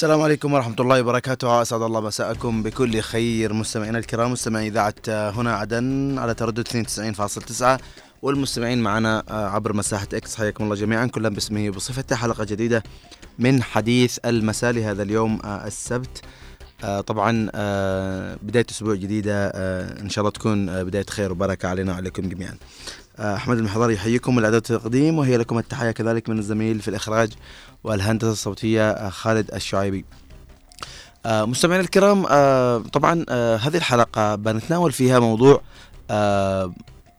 السلام عليكم ورحمة الله وبركاته. أسعد الله مساءكم بكل خير. مستمعينا الكرام مستمعي إذاعة هنا عدن على تردد 92.9 والمستمعين معنا عبر مساحة إكس. حياكم الله جميعا. كلا باسمه وبصفته. حلقة جديدة من حديث المساء لهذا اليوم السبت. طبعا بداية أسبوع جديدة إن شاء الله تكون بداية خير وبركة علينا وعليكم جميعا. أحمد المحضر يحييكم الإعداد التقديم وهي لكم التحية كذلك من الزميل في الإخراج والهندسة الصوتية خالد الشعيبي. مستمعينا الكرام طبعا هذه الحلقة بنتناول فيها موضوع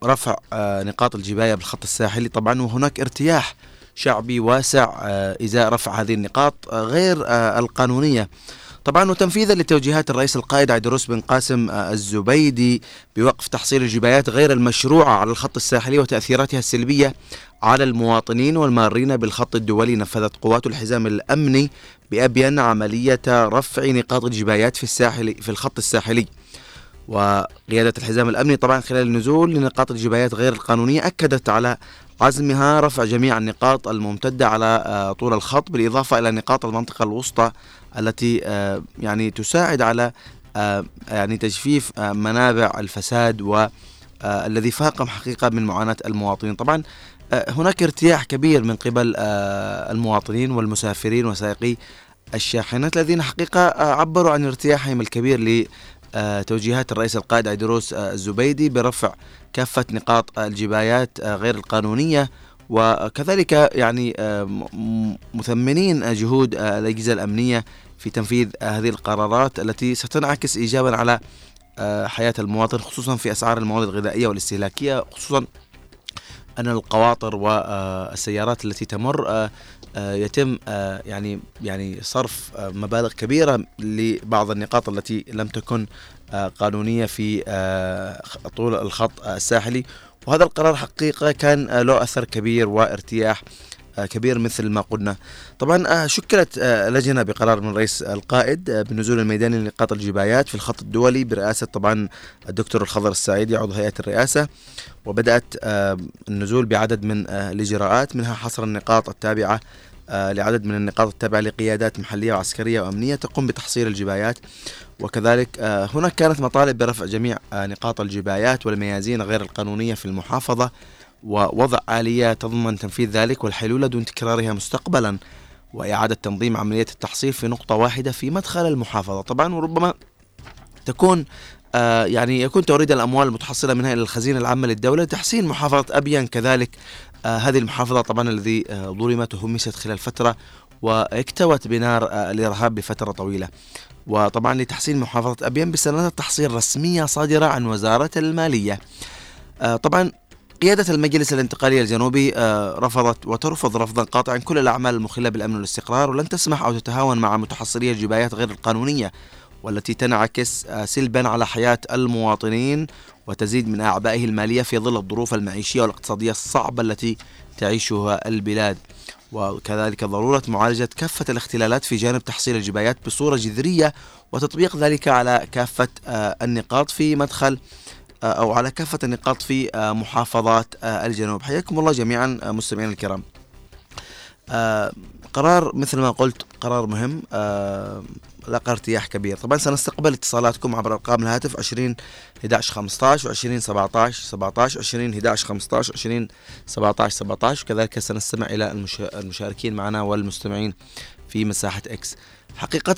رفع نقاط الجباية بالخط الساحلي. طبعا وهناك ارتياح شعبي واسع إزاء رفع هذه النقاط غير القانونية. طبعا وتنفيذا لتوجيهات الرئيس القائد عيدروس بن قاسم الزبيدي بوقف تحصيل الجبايات غير المشروعة على الخط الساحلي وتأثيراتها السلبية على المواطنين والمارين بالخط الدولي. نفذت قوات الحزام الأمني بأبين عملية رفع نقاط الجبايات في الساحل في الخط الساحلي. وقيادة الحزام الأمني طبعا خلال النزول لنقاط الجبايات غير القانونية أكدت على عزمها رفع جميع النقاط الممتدة على طول الخط بالإضافة إلى نقاط المنطقة الوسطى التي يعني تساعد على يعني تجفيف منابع الفساد والذي فاقم حقيقة من معاناة المواطنين. طبعا هناك ارتياح كبير من قبل المواطنين والمسافرين وسائقي الشاحنات الذين حقيقة عبروا عن ارتياحهم الكبير لتوجيهات الرئيس القائد عيدروس الزبيدي برفع كافة نقاط الجبايات غير القانونية وكذلك يعني مثمنين جهود الأجهزة الأمنية في تنفيذ هذه القرارات التي ستنعكس إيجابا على حياة المواطن خصوصا في أسعار المواد الغذائية والاستهلاكية خصوصا أن القواطر والسيارات التي تمر يتم يعني يعني صرف مبالغ كبيرة لبعض النقاط التي لم تكن قانونية في طول الخط الساحلي. وهذا القرار حقيقة كان له أثر كبير وارتياح كبير مثل ما قلنا. طبعا شكلت لجنة بقرار من رئيس القائد بالنزول الميداني لنقاط الجبايات في الخط الدولي برئاسة طبعا الدكتور الخضر السعيدي عضو هيئة الرئاسة وبدأت النزول بعدد من الإجراءات منها حصر النقاط التابعة لعدد من النقاط التابعة لقيادات محلية وعسكرية وأمنية تقوم بتحصيل الجبايات. وكذلك هناك كانت مطالب برفع جميع نقاط الجبايات والميازين غير القانونية في المحافظة ووضع آلية تضمن تنفيذ ذلك والحلول دون تكرارها مستقبلا وإعادة تنظيم عملية التحصيل في نقطة واحدة في مدخل المحافظة. طبعا وربما تكون آه يعني يكون توريد الأموال المتحصلة منها إلى الخزينة العامة للدولة لتحسين محافظة أبين كذلك آه هذه المحافظة طبعا الذي آه ظلمت وهمست خلال فترة واكتوت بنار الإرهاب بفترة طويلة. وطبعا لتحسين محافظة أبين بسندات تحصيل رسمية صادرة عن وزارة المالية. طبعا قيادة المجلس الانتقالي الجنوبي رفضت وترفض رفضا قاطعا كل الأعمال المخلة بالأمن والاستقرار ولن تسمح أو تتهاون مع متحصلي الجبايات غير القانونية والتي تنعكس سلبا على حياة المواطنين وتزيد من أعبائه المالية في ظل الظروف المعيشية والاقتصادية الصعبة التي تعيشها البلاد. وكذلك ضرورة معالجة كافة الاختلالات في جانب تحصيل الجبايات بصورة جذرية وتطبيق ذلك على كافة النقاط في مدخل أو على كافة النقاط في محافظات الجنوب. حياكم الله جميعا مستمعينا الكرام. قرار مثل ما قلت قرار مهم لقى ارتياح كبير. طبعا سنستقبل اتصالاتكم عبر أرقام الهاتف 20 11 15 و 20 17 17 20 11 15 20 17 17 وكذلك سنستمع إلى المشاركين معنا والمستمعين في مساحة إكس. حقيقة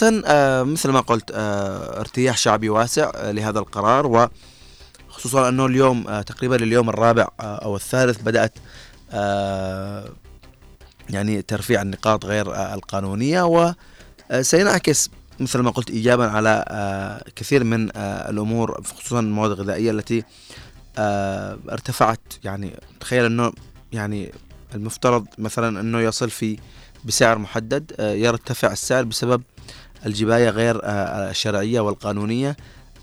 مثل ما قلت ارتياح شعبي واسع لهذا القرار و خصوصا أنه اليوم تقريبا اليوم الرابع أو الثالث بدأت يعني ترفيع النقاط غير القانونية وسينعكس مثل ما قلت ايجابا على كثير من الأمور خصوصا المواد الغذائية التي ارتفعت. يعني تخيل إنه يعني المفترض مثلا إنه يصل في بسعر محدد يرتفع السعر بسبب الجباية غير الشرعية والقانونية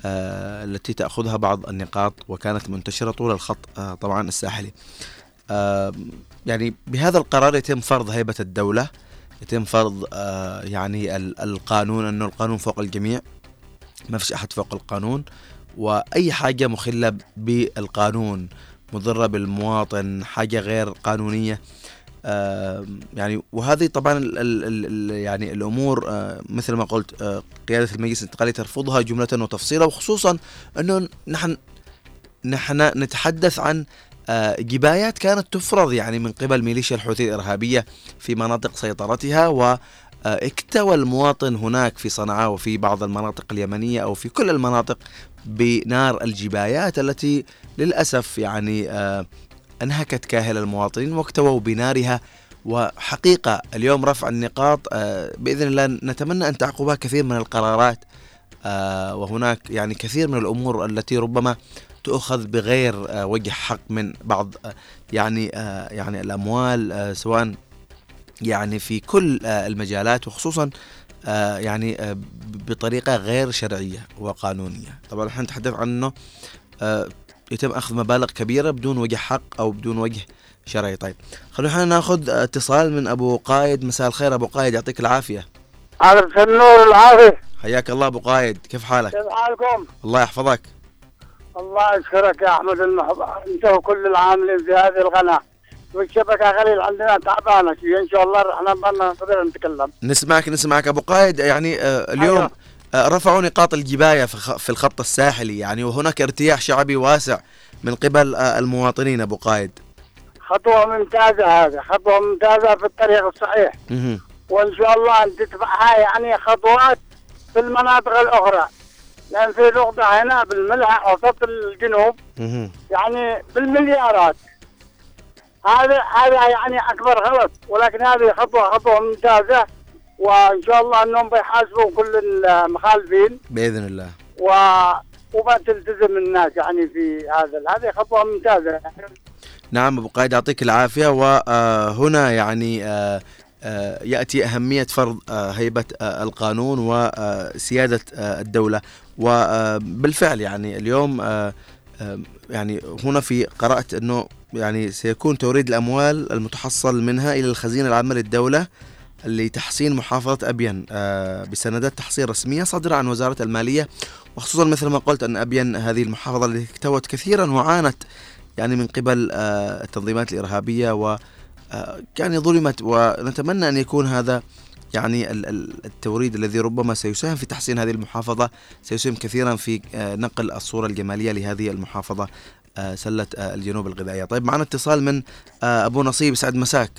التي تأخذها بعض النقاط وكانت منتشرة طول الخط طبعا الساحلي. يعني بهذا القرار يتم فرض هيبة الدولة يتم فرض يعني القانون أنه القانون فوق الجميع. ما فيش أحد فوق القانون. وأي حاجة مخلة بالقانون مضرة بالمواطن حاجة غير قانونية. يعني وهذه طبعا ال ال ال يعني الأمور مثل ما قلت قيادة المجلس الانتقالي ترفضها جملة وتفصيلا وخصوصا إنه نحن نحن نتحدث عن جبايات كانت تفرض يعني من قبل ميليشيا الحوثي الإرهابية في مناطق سيطرتها و اكتوى المواطن هناك في صنعاء وفي بعض المناطق اليمنية أو في كل المناطق بنار الجبايات التي للأسف يعني أنهكت كاهل المواطنين واكتووا بنارها. وحقيقة اليوم رفع النقاط آه، بإذن الله نتمنى أن تعقبها كثير من القرارات آه، وهناك يعني كثير من الأمور التي ربما تؤخذ بغير آه، وجه حق من بعض يعني يعني الأموال سواء يعني في كل المجالات وخصوصا يعني بطريقة غير شرعية وقانونية. طبعا نحن نتحدث عنه يتم أخذ مبالغ كبيرة بدون وجه حق أو بدون وجه شرعي. طيب خلونا ناخذ اتصال من أبو قايد. مساء الخير أبو قايد يعطيك العافية. عارف النور العافية. حياك الله أبو قايد كيف حالك؟ كيف حالكم؟ الله يحفظك. الله يشكرك يا أحمد المحب. انت وكل العاملين في هذه القناة. والشبكة قليل عندنا تعبانة إن شاء الله بدنا نقدر نتكلم. نسمعك نسمعك. أبو قايد يعني آه، اليوم أيوه. آه، رفعوا نقاط الجباية في الخط الساحلي. يعني وهناك ارتياح شعبي واسع من قبل آه، المواطنين أبو قايد. خطوة ممتازة هذه. خطوة ممتازة في الطريق الصحيح. وإن شاء الله أن تتبعها يعني خطوات في المناطق الأخرى. لأن في نقطة هنا بالملح وسط الجنوب يعني بالمليارات. هذا هذا يعني أكبر غلط ولكن هذه خطوة خطوة ممتازة وإن شاء الله إنهم بيحاسبوا كل المخالفين. بإذن الله. و وما تلتزم الناس يعني في هذا. هذه خطوة ممتازة. نعم أبو قايد يعطيك العافية. وهنا يعني آه، آه، يأتي أهمية فرض آه، هيبة القانون وسياده الدولة. وبالفعل يعني اليوم يعني هنا في قرأت إنه يعني سيكون توريد الأموال المتحصل منها إلى الخزينة العامة للدولة لتحسين محافظة أبين آه، بسندات تحصيل رسمية صادرة عن وزارة المالية. وخصوصا مثل ما قلت أن أبين هذه المحافظة التي اكتوت كثيرا وعانت يعني من قبل آه، التنظيمات الإرهابية و آه، يعني ظلمت ونتمنى أن يكون هذا يعني التوريد الذي ربما سيساهم في تحسين هذه المحافظة سيساهم كثيرا في نقل الصورة الجمالية لهذه المحافظة سلة الجنوب الغذائية. طيب معنا اتصال من أبو نصيب. سعد مساك.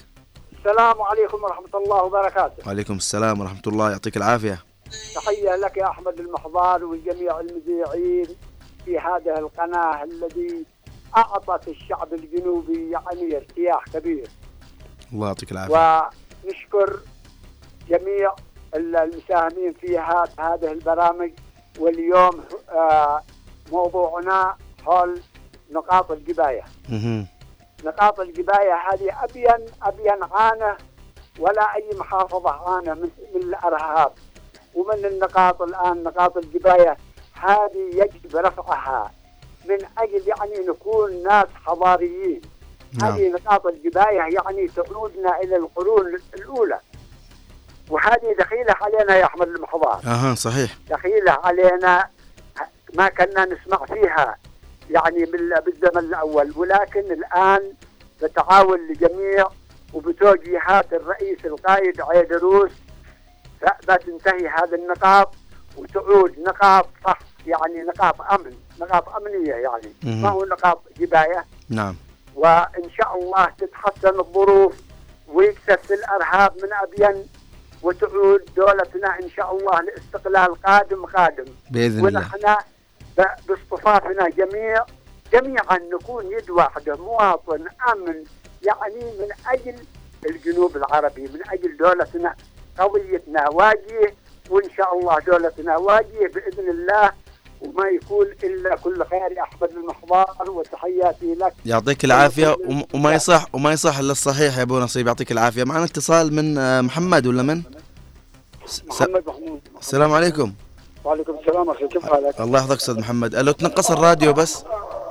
السلام عليكم ورحمة الله وبركاته. وعليكم السلام ورحمة الله. يعطيك العافية. تحية لك يا أحمد المحضار وجميع المذيعين في هذه القناة الذي أعطت الشعب الجنوبي يعني ارتياح كبير. الله يعطيك العافية. ونشكر جميع المساهمين في هذه البرامج. واليوم آه، موضوعنا حول نقاط الجباية. نقاط الجباية هذه أبين أبين عانة ولا أي محافظة عانة من, من الإرهاب. ومن النقاط الآن نقاط الجباية هذه يجب رفعها من أجل يعني نكون ناس حضاريين. نعم. هذه نقاط الجباية يعني تعودنا إلى القرون الأولى. وهذه دخيلة علينا يا أحمد المحضار. أها صحيح. دخيلة علينا ما كنا نسمع فيها يعني بالزمن الأول. ولكن الآن بتعاون الجميع وبتوجيهات الرئيس القائد عيدروس تنتهي هذه النقاط وتعود نقاط صح يعني نقاط أمن نقاط أمنية يعني. ما هو نقاط جباية؟ نعم. وإن شاء الله تتحسن الظروف ويكسس الأرهاب من أبين وتعود دولتنا إن شاء الله لاستقلال قادم قادم بإذن الله. ونحن باصطفافنا جميع جميعا نكون يد واحدة مواطن أمن يعني من أجل الجنوب العربي من أجل دولتنا قضيتنا واجهة وإن شاء الله دولتنا واجهة بإذن الله وما يكون إلا كل خير يا أحمد المحضار وتحياتي لك. يعطيك العافية وما يصح وما يصح إلا الصحيح يا أبو نصيب يعطيك العافية. معنا اتصال من آه، محمد ولا من؟ محمد محمود السلام عليكم. وعليكم السلام أخي كيف حالك؟ الله يحفظك أستاذ محمد. لو تنقص الراديو بس.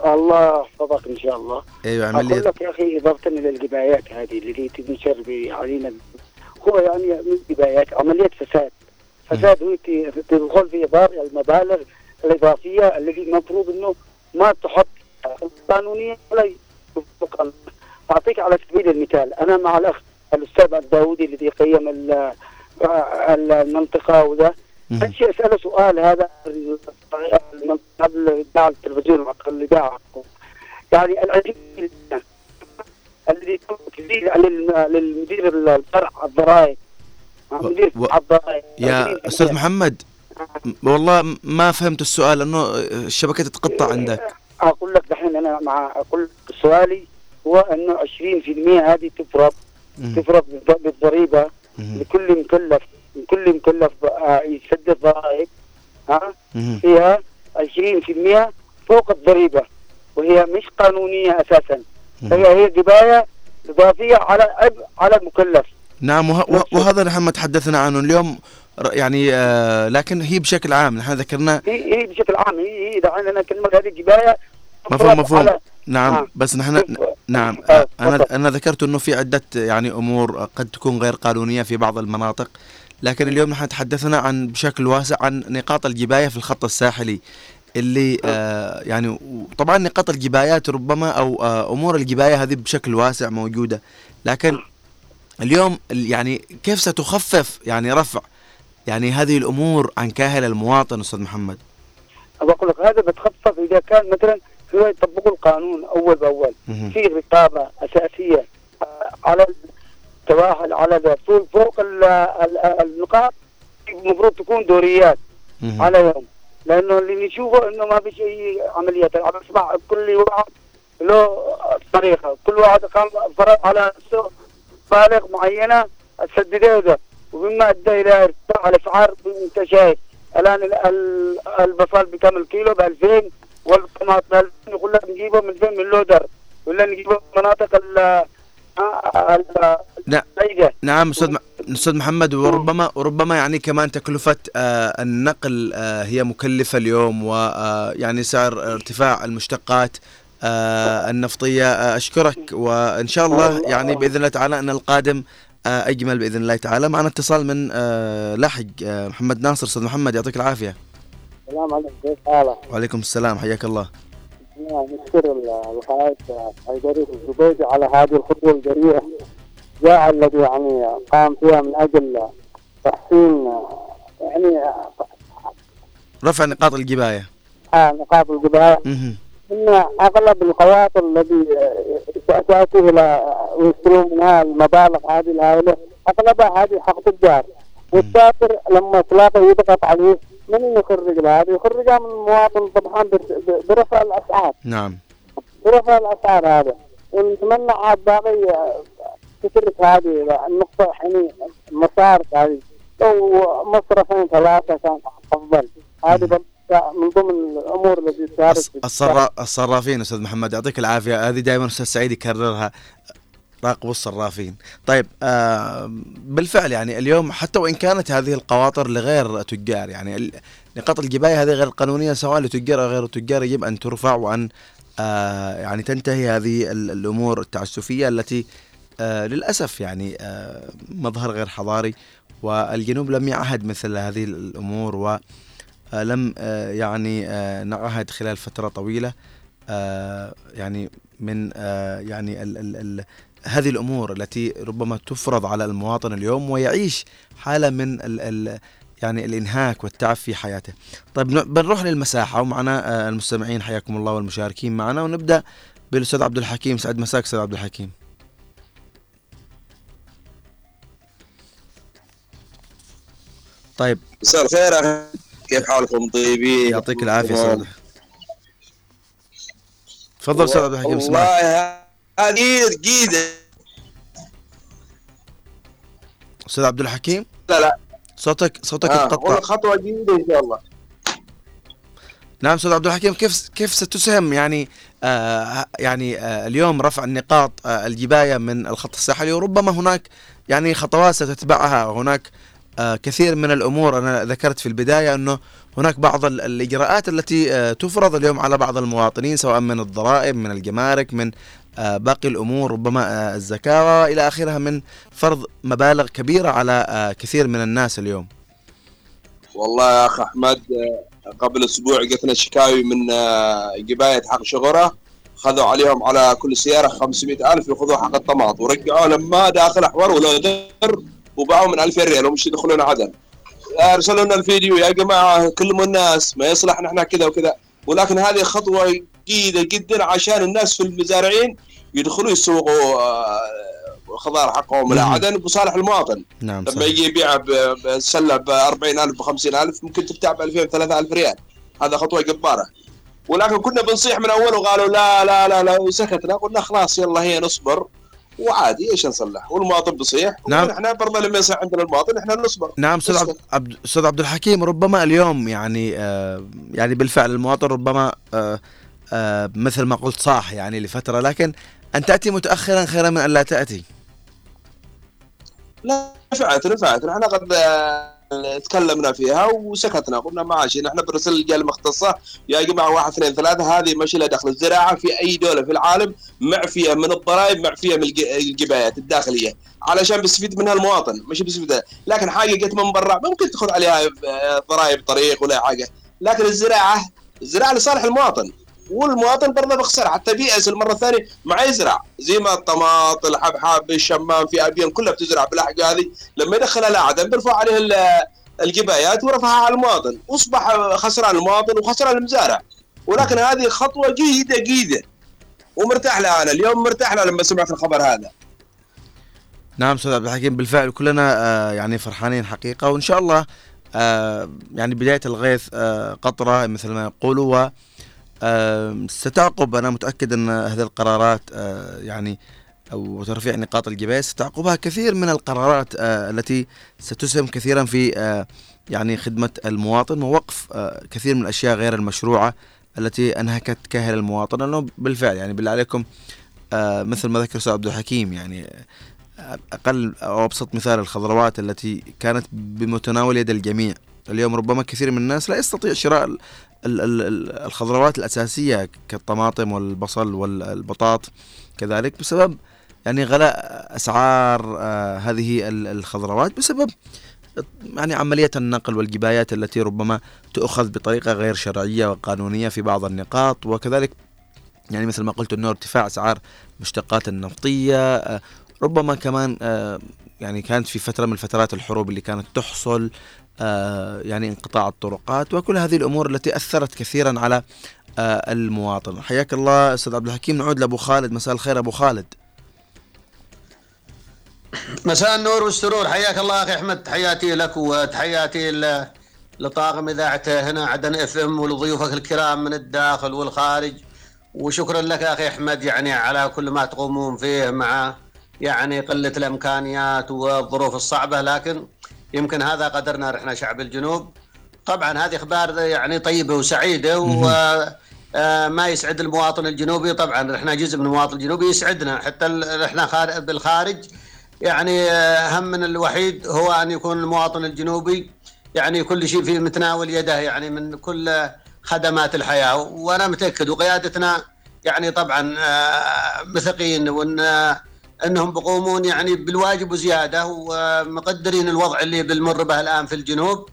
الله يحفظك إن شاء الله. أيوه عمل لي أقول لك يا أخي اضافه إلى الجبايات هذه اللي تنشر علينا هو يعني من جبايات عملية فساد. فساد هو تدخل في إطار المبالغ الإضافية الذي المفروض إنه ما تحط قانونيا ولا أعطيك على سبيل المثال أنا مع الأخ الأستاذ الداودي الذي قيم المنطقة وذا. أجي أسأله سؤال هذا قبل إذاعة التلفزيون وقبل الإذاعة. يعني العجيب الذي تزيد للمدير الفرع الضرائب. مدير و... الضرائب. يا أستاذ محمد والله ما فهمت السؤال لأنه الشبكة تتقطع عندك. أقول لك دحين أنا مع أقول لك سؤالي هو أنه 20% هذه تفرض تفرض بالضريبة لكل مكلف كل مكلف آه، يسدد ضرائب ها؟ فيها 20% فوق الضريبة وهي مش قانونية أساسا. هي هي جبايه إضافية على على المكلف. نعم وه وهذا نحن ما تحدثنا عنه اليوم. يعني آه لكن هي بشكل عام نحن ذكرنا هي هي بشكل عام هي هي عندنا كلمة هذه جبايه مفهوم مفهوم نعم آه. بس نحن نعم آه. أنا أنا ذكرت إنه في عدة يعني أمور قد تكون غير قانونية في بعض المناطق لكن اليوم نحن تحدثنا عن بشكل واسع عن نقاط الجباية في الخط الساحلي اللي آه يعني طبعا نقاط الجبايات ربما أو آه أمور الجباية هذه بشكل واسع موجودة لكن اليوم يعني كيف ستخفف يعني رفع يعني هذه الأمور عن كاهل المواطن أستاذ محمد؟ بقول لك هذا بتخفف إذا كان مثلا هو يطبقوا القانون أول بأول. في رقابة أساسية على تواهل على طول فوق النقاط المفروض تكون دوريات على يوم. لأنه اللي نشوفه إنه ما فيش اي عمليات عم بسمع كل واحد له طريقة. كل واحد قام فرض على مبالغ معينة تسددها ومما أدى إلى ارتفاع الأسعار انت شايف الان البصل بكم الكيلو؟ ب 2000 والطماط ب 2000 يقول لك نجيبه من فين؟ من لودر. ولا نجيبه من مناطق نعم نعم أستاذ أستاذ محمد وربما وربما يعني كمان تكلفة آه النقل آه هي مكلفة اليوم ويعني آه سعر ارتفاع المشتقات آه النفطية. آه أشكرك وإن شاء الله يعني بإذن الله تعالى أن القادم آه أجمل بإذن الله تعالى. معنا اتصال من آه لاحق آه محمد ناصر. أستاذ محمد يعطيك العافية. السلام عليكم. كيف حالك؟ وعليكم السلام. حياك الله. نشكر القائد حيدري الزبيدي على هذه الخطوة الجريئة. جاء الذي يعني قام فيها من أجل تحسين يعني رفع نقاط الجباية. آه نقاط الجباية. إن أغلب القواطر الذي تاتي إلى ويشترون منها المبالغ هذه الهائلة أغلبها هذه حق تجار. والسافر لما تلاقي يضغط عليه من يخرج له؟ هذه يخرجها من المواطن طبعا برفع الأسعار. نعم. برفع الأسعار هذا. ونتمنى عاد باقي تترك هذه النقطة يعني مسار هذه. لو مصرفين ثلاثة كان أفضل. هذه من ضمن الأمور التي تشارك الصرافين أستاذ محمد يعطيك العافية. هذه دائما أستاذ سعيد يكررها. راقبوا الصرافين. طيب آه بالفعل يعني اليوم حتى وإن كانت هذه القواطر لغير تجار يعني نقاط الجباية هذه غير قانونية سواء لتجار أو غير تجار يجب أن ترفع وأن آه يعني تنتهي هذه الأمور التعسفية التي آه للأسف يعني آه مظهر غير حضاري والجنوب لم يعهد مثل هذه الأمور ولم آه يعني آه نعهد خلال فترة طويلة. آه يعني من آه يعني ال ال ال هذه الأمور التي ربما تفرض على المواطن اليوم ويعيش حالة من ال ال يعني الإنهاك والتعب في حياته. طيب بنروح للمساحة ومعنا المستمعين حياكم الله والمشاركين معنا. ونبدأ بالأستاذ عبد الحكيم. سعد مساك أستاذ عبد الحكيم. طيب. مساء الخير كيف حالكم طيبين؟ يعطيك العافية أستاذ تفضل أستاذ عبد الحكيم اسمعك هذه جديدة أستاذ عبد الحكيم؟ لا لا. صوتك صوتك آه اتقطع. خطوة جديدة إن شاء الله. نعم أستاذ عبد الحكيم كيف كيف ستسهم؟ يعني آه يعني آه اليوم رفع النقاط آه الجباية من الخط الساحلي وربما هناك يعني خطوات ستتبعها. وهناك آه كثير من الأمور أنا ذكرت في البداية أنه هناك بعض الإجراءات التي آه تفرض اليوم على بعض المواطنين سواء من الضرائب من الجمارك من آه، باقي الأمور ربما آه، الزكاة وإلى آخرها من فرض مبالغ كبيرة على آه، كثير من الناس اليوم. والله يا أخ أحمد قبل أسبوع جتنا شكاوي من جباية حق شغره خذوا عليهم على كل سيارة 500 ألف ياخذوا حق الطماط. ورجعوا لما داخل احور ولا در وباعوا من 2000 ريال ومش يدخلون عدن ارسلوا لنا الفيديو يا جماعة كلموا الناس ما يصلح نحن كذا وكذا. ولكن هذه خطوة جيدة جدا عشان الناس في المزارعين يدخلوا يسوقوا آه، خضار حقهم إلى عدن بصالح المواطن. نعم لما يجي يبيع بسلة ب 40000 ب 50000 ممكن تبتاع ب 2000 3000 ريال. هذا خطوة جبارة. ولكن كنا بنصيح من أول وقالوا لا لا لا لا وسكتنا قلنا خلاص يلا هي نصبر. وعادي إيش نصلح؟ والمواطن بيصيح نعم. إحنا برضه لما يصيح عندنا المواطن إحنا نصبر. نعم أستاذ عبد عبد أستاذ عبد الحكيم ربما اليوم يعني آه يعني بالفعل المواطن ربما آه آه مثل ما قلت صاح يعني لفترة لكن أن تأتي متاخرا خيرا من أن لا تأتي. لا نفعت نفعت. نحن قد آه، تكلمنا فيها وسكتنا. قلنا ماشي نحن برسل الجهه المختصه يا جماعة واحد اثنين ثلاثة هذه ماشي لها دخل. الزراعة في أي دولة في العالم معفية من الضرائب معفية من الج- الجبايات الداخلية علشان بيستفيد منها المواطن مش بيستفيد لكن حاجة جت من برا ممكن تاخذ عليها آه، ضرائب طريق ولا حاجة. لكن الزراعة الزراعة لصالح المواطن. والمواطن برضه بخسر حتى بيأس المرة الثانية ما يزرع. زي ما الطماط الحبحب الشمام في أبيان كلها بتزرع. بالاحق هذه لما يدخلها لعدن بيرفع عليه ال- الجبايات ورفعها على المواطن. واصبح خسران المواطن وخسران المزارع. ولكن هذه خطوة جيدة جيدة. ومرتاح لها أنا. اليوم مرتاح لها لما سمعت الخبر هذا. نعم أستاذ عبد الحكيم. بالفعل كلنا آه يعني فرحانين حقيقة. وإن شاء الله آه يعني بداية الغيث آه قطرة مثل ما يقولوا. ستعقب أنا متأكد أن هذه القرارات آه يعني أو ترفيع نقاط الجباية ستعقبها كثير من القرارات آه التي ستسهم كثيرا في آه يعني خدمة المواطن ووقف كثير من الأشياء غير المشروعة التي أنهكت كاهل المواطن. لأنه بالفعل يعني بالله عليكم مثل ما ذكر أستاذ عبد الحكيم يعني أقل أو أبسط مثال الخضروات التي كانت بمتناول يد الجميع. اليوم ربما كثير من الناس لا يستطيع شراء الخضروات الأساسية كالطماطم والبصل والبطاط كذلك بسبب يعني غلاء أسعار آه هذه ال- الخضروات بسبب يعني عملية النقل والجبايات التي ربما تؤخذ بطريقة غير شرعية وقانونية في بعض النقاط. وكذلك يعني مثل ما قلت إنه ارتفاع أسعار مشتقات النفطية آه، ربما كمان آه، يعني كانت في فترة من الفترات الحروب اللي كانت تحصل يعني انقطاع الطرقات وكل هذه الأمور التي أثرت كثيرا على آه، المواطن. حياك الله أستاذ عبد الحكيم. نعود لأبو خالد. مساء الخير أبو خالد. مساء النور والسرور. حياك الله أخي أحمد. تحياتي لك وتحياتي لطاقم اذاعته هنا عدن إف إم ولضيوفك الكرام من الداخل والخارج. وشكرا لك أخي أحمد يعني على كل ما تقومون فيه مع يعني قلة الإمكانيات والظروف الصعبة. لكن يمكن هذا قدرنا إحنا شعب الجنوب. طبعا هذه إخبار يعني طيبة وسعيدة و آه، يسعد المواطن الجنوبي. طبعا إحنا جزء من المواطن الجنوبي يسعدنا. حتى إحنا خار- بالخارج يعني آه، همنا الوحيد هو أن يكون المواطن الجنوبي يعني كل شيء في متناول يده يعني من كل خدمات الحياة. وأنا متأكد وقيادتنا يعني طبعا آه، مثقين وإن انهم بيقومون يعني بالواجب وزياده ومقدرين الوضع اللي بنمر به الان في الجنوب.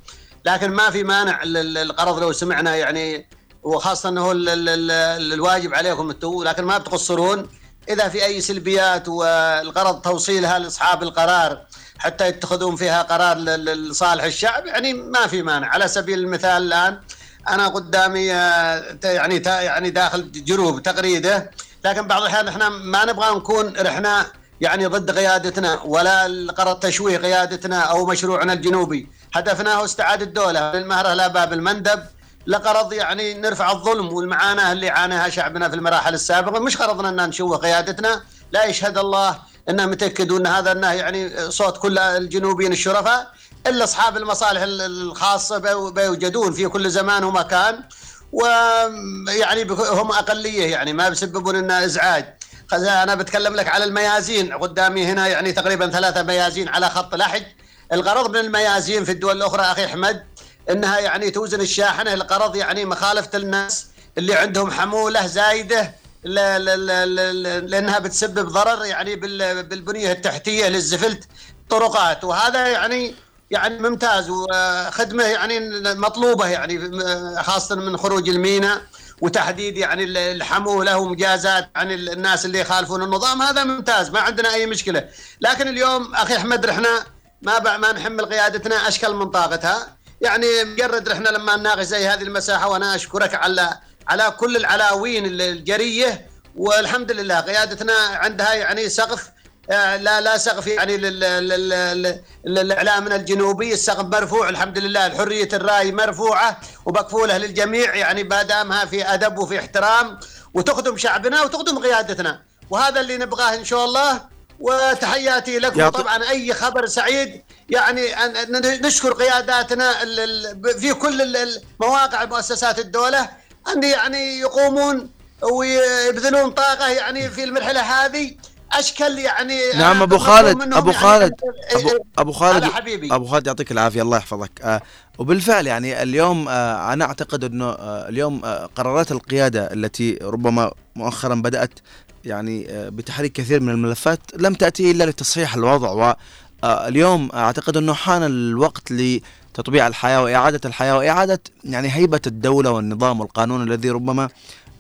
لكن ما في مانع ال- ال- القرض لو سمعنا يعني وخاصة انه ال- ال- ال- الواجب عليكم أنتم لكن ما بتقصرون. إذا في أي سلبيات والغرض توصيلها لأصحاب القرار حتى يتخذون فيها قرار لصالح الشعب يعني ما في مانع. على سبيل المثال الآن أنا قدامي آه، يعني يعني داخل جروب تغريده لكن بعض الأحيان إحنا ما نبغى نكون إحنا يعني ضد قيادتنا ولا القرض تشويه قيادتنا أو مشروعنا الجنوبي. هدفنا هو استعادة الدولة من المهره لا باب المندب لقرض يعني نرفع الظلم والمعاناة اللي عاناها شعبنا في المراحل السابقة. مش غرضنا أن نشوه قيادتنا لا يشهد الله ان متاكدون أن هذا أنه يعني صوت كل الجنوبيين الشرفاء إلا أصحاب المصالح ال- الخاصة بيو- بيوجدون في كل زمان ومكان ويعني هم أقلية يعني ما بيسببون لنا إزعاج. أنا بتكلم لك على الميازين. قدامي هنا يعني تقريبا ثلاثة ميازين على خط لحج الغرض من الميازين في الدول الأخرى أخي أحمد إنها يعني توزن الشاحنة. الغرض يعني مخالفة الناس اللي عندهم حمولة زايدة ل- ل- ل- ل- لأنها بتسبب ضرر يعني بال- بالبنية التحتية للزفلت طرقات. وهذا يعني يعني ممتاز وخدمة يعني مطلوبة يعني خاصة من خروج الميناء. وتحديد يعني الحموله ومجازات عن الناس اللي يخالفون النظام. هذا ممتاز ما عندنا أي مشكلة. لكن اليوم أخي أحمد رحنا ما ما نحمل قيادتنا أشكال من طاقتها. يعني مجرد رحنا لما نناقش زي هذه المساحة وأنا أشكرك على على كل العلاوين الجرية. والحمد لله قيادتنا عندها يعني سقف لا لا سقف يعني الاعلامنا الجنوبي. السقف مرفوع الحمد لله. حريه الرأي مرفوعة ومكفولة للجميع يعني ما دامها في أدب وفي احترام وتخدم شعبنا وتخدم قيادتنا. وهذا اللي نبغاه إن شاء الله. وتحياتي لكم. طبعا أي خبر سعيد يعني نشكر قياداتنا في كل مواقع مؤسسات الدولة. أن يعني يقومون ويبذلون طاقة يعني في المرحلة هذه. أشكل يعني نعم أبو خالد أبو يعني خالد ابو, أبو خالد حبيبي. أبو خالد يعطيك العافية الله يحفظك آه وبالفعل يعني اليوم آه أنا أعتقد إنه آه اليوم آه قرارات القيادة التي ربما مؤخرا بدأت يعني آه بتحريك كثير من الملفات لم تأتي إلا لتصحيح الوضع واليوم آه أعتقد إنه حان الوقت لتطبيع الحياة وإعادة الحياة وإعادة يعني هيبة الدولة والنظام والقانون الذي ربما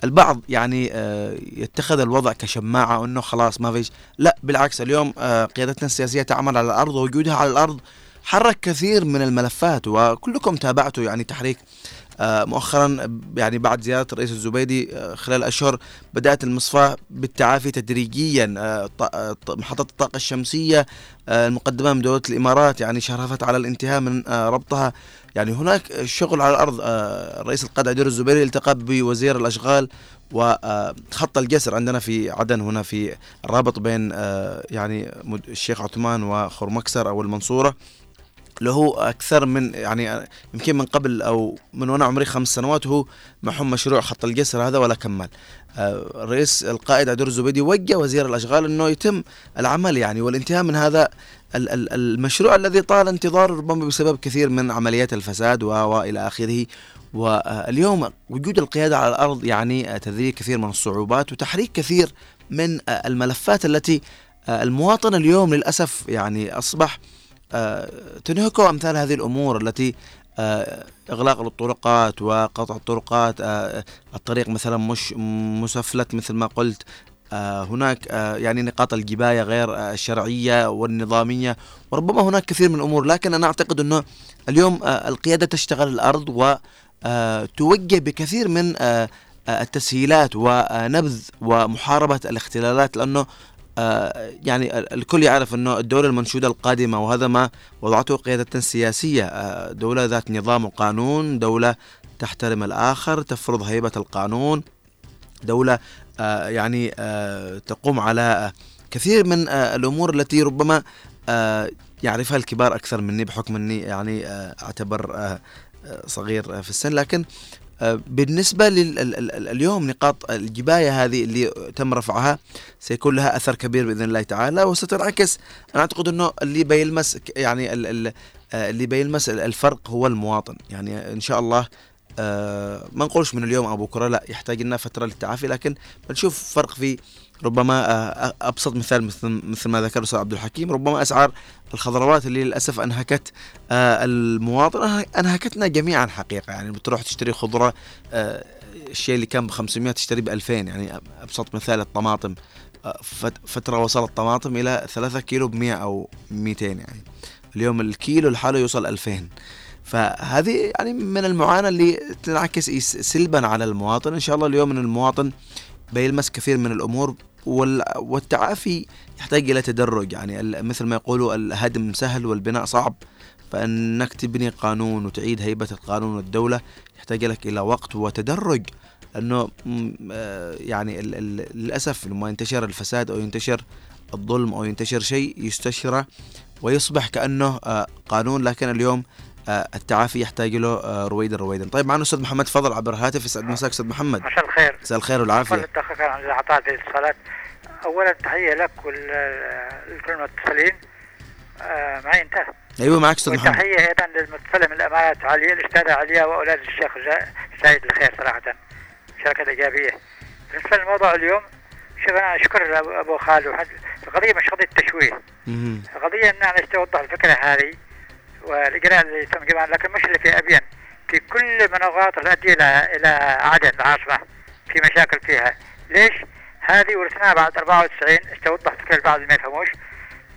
البعض يعني آه، يتخذ الوضع كشماعة أنه خلاص ما فيش. لا بالعكس اليوم آه، قيادتنا السياسية تعمل على الأرض ووجودها على الأرض حرك كثير من الملفات وكلكم تابعتوا يعني تحريك. مؤخرا يعني بعد زيارة الرئيس الزبيدي خلال أشهر بدأت المصفاة بالتعافي تدريجيا محطة الطاقة الشمسية المقدمة من دولة الإمارات يعني شرفت على الانتهاء من ربطها. يعني هناك شغل على الأرض آه، رئيس القاده عدير الزبيري التقى بوزير الأشغال وخط الجسر عندنا في عدن هنا في الرابط بين آه، يعني الشيخ عثمان وخرمكسر أو المنصوره له أكثر من يعني يمكن من قبل أو من وأنا عمري خمس سنوات وهو محم مشروع خط الجسر هذا ولا كمل الرئيس آه، القائد عدور الزبيدي وجه وزير الأشغال إنه يتم العمل يعني والانتهاء من هذا المشروع الذي طال انتظاره ربما بسبب كثير من عمليات الفساد وإلى آخره. واليوم وجود القيادة على الأرض يعني تذريع كثير من الصعوبات وتحريك كثير من الملفات التي المواطن اليوم للأسف يعني أصبح تنهكه أمثال هذه الأمور التي إغلاق الطرقات وقطع الطرقات الطريق مثلا مش مسفلت مثل ما قلت آه، هناك آه، يعني نقاط الجباية غير آه، الشرعية والنظامية وربما هناك كثير من الأمور لكن أنا أعتقد أنه اليوم القيادة تشتغل الأرض وتوجه بكثير من التسهيلات ونبذ ومحاربة الاختلالات لأنه يعني الكل يعرف إنه الدولة المنشودة القادمة وهذا ما وضعته قيادة سياسية. دولة ذات نظام وقانون دولة تحترم الآخر تفرض هيبة القانون دولة آه، يعني آه، تقوم على كثير من آه، الأمور التي ربما يعرفها الكبار أكثر مني بحكم إني يعني أعتبر صغير في السن. لكن بالنسبة لليوم نقاط الجباية هذه اللي تم رفعها سيكون لها أثر كبير بإذن الله تعالى وستنعكس. أنا أعتقد أنه اللي بيلمس يعني اللي بيلمس الفرق هو المواطن. يعني إن شاء الله آه ما نقولش من اليوم أو بكره لا يحتاج لنا فترة للتعافي لكن بنشوف فرق في ربما آه أبسط مثال مثل مثل ما ذكر الاستاذ عبد الحكيم ربما أسعار الخضروات اللي للأسف أنهكت آه المواطن أنهكتنا جميعا حقيقة. يعني بتروح تشتري خضرة آه الشيء اللي كان ب 500 تشتري ب 2000 يعني أبسط مثال الطماطم آه فترة وصل الطماطم إلى 3 كيلو ب 100 أو 200 يعني. اليوم الكيلو لحاله يوصل 2000 فهذه يعني من المعاناة اللي تنعكس سلبا على المواطن. إن شاء الله اليوم من المواطن بيلمس كثير من الأمور والتعافي يحتاج إلى تدرج. يعني مثل ما يقولوا الهدم سهل والبناء صعب. فإنك تبني قانون وتعيد هيبة القانون والدولة يحتاج لك إلى وقت وتدرج. أنه آه، يعني للأسف لما ينتشر الفساد أو ينتشر الظلم أو ينتشر شيء يستشرى ويصبح كأنه آه، قانون. لكن اليوم التعافي يحتاج له آه، رويدا رويدا. طيب معنا أستاذ محمد فضل عبر الهاتف. يسعد مساك أستاذ محمد. مساء الخير. مساء الخير والعافية. الدقيقه عن اعطاء الاتصالات اولا تحية لك ولكل المتصلين. آه معي أنت؟ أيوه معك أستاذ محمد. وتحيه أيضا للمتصله من الامانات عليا الاستاذه عليا وأولاد الشيخ سعيد الخير صراحة. مشاركه إيجابية. بالنسبة للموضوع اليوم شوف أنا أشكر ابو خالد القضية مش قضية تشويه. القضية ان أنا اوضح الفكرة هذه. والاجراء اللي تم جمعا لكن مش اللي في ابين في كل مناطق التي إلى إلى عدن العاصمه في مشاكل فيها. ليش؟ هذه ورثناها بعد 94 استوضح فكرة البعض ما يفهموش.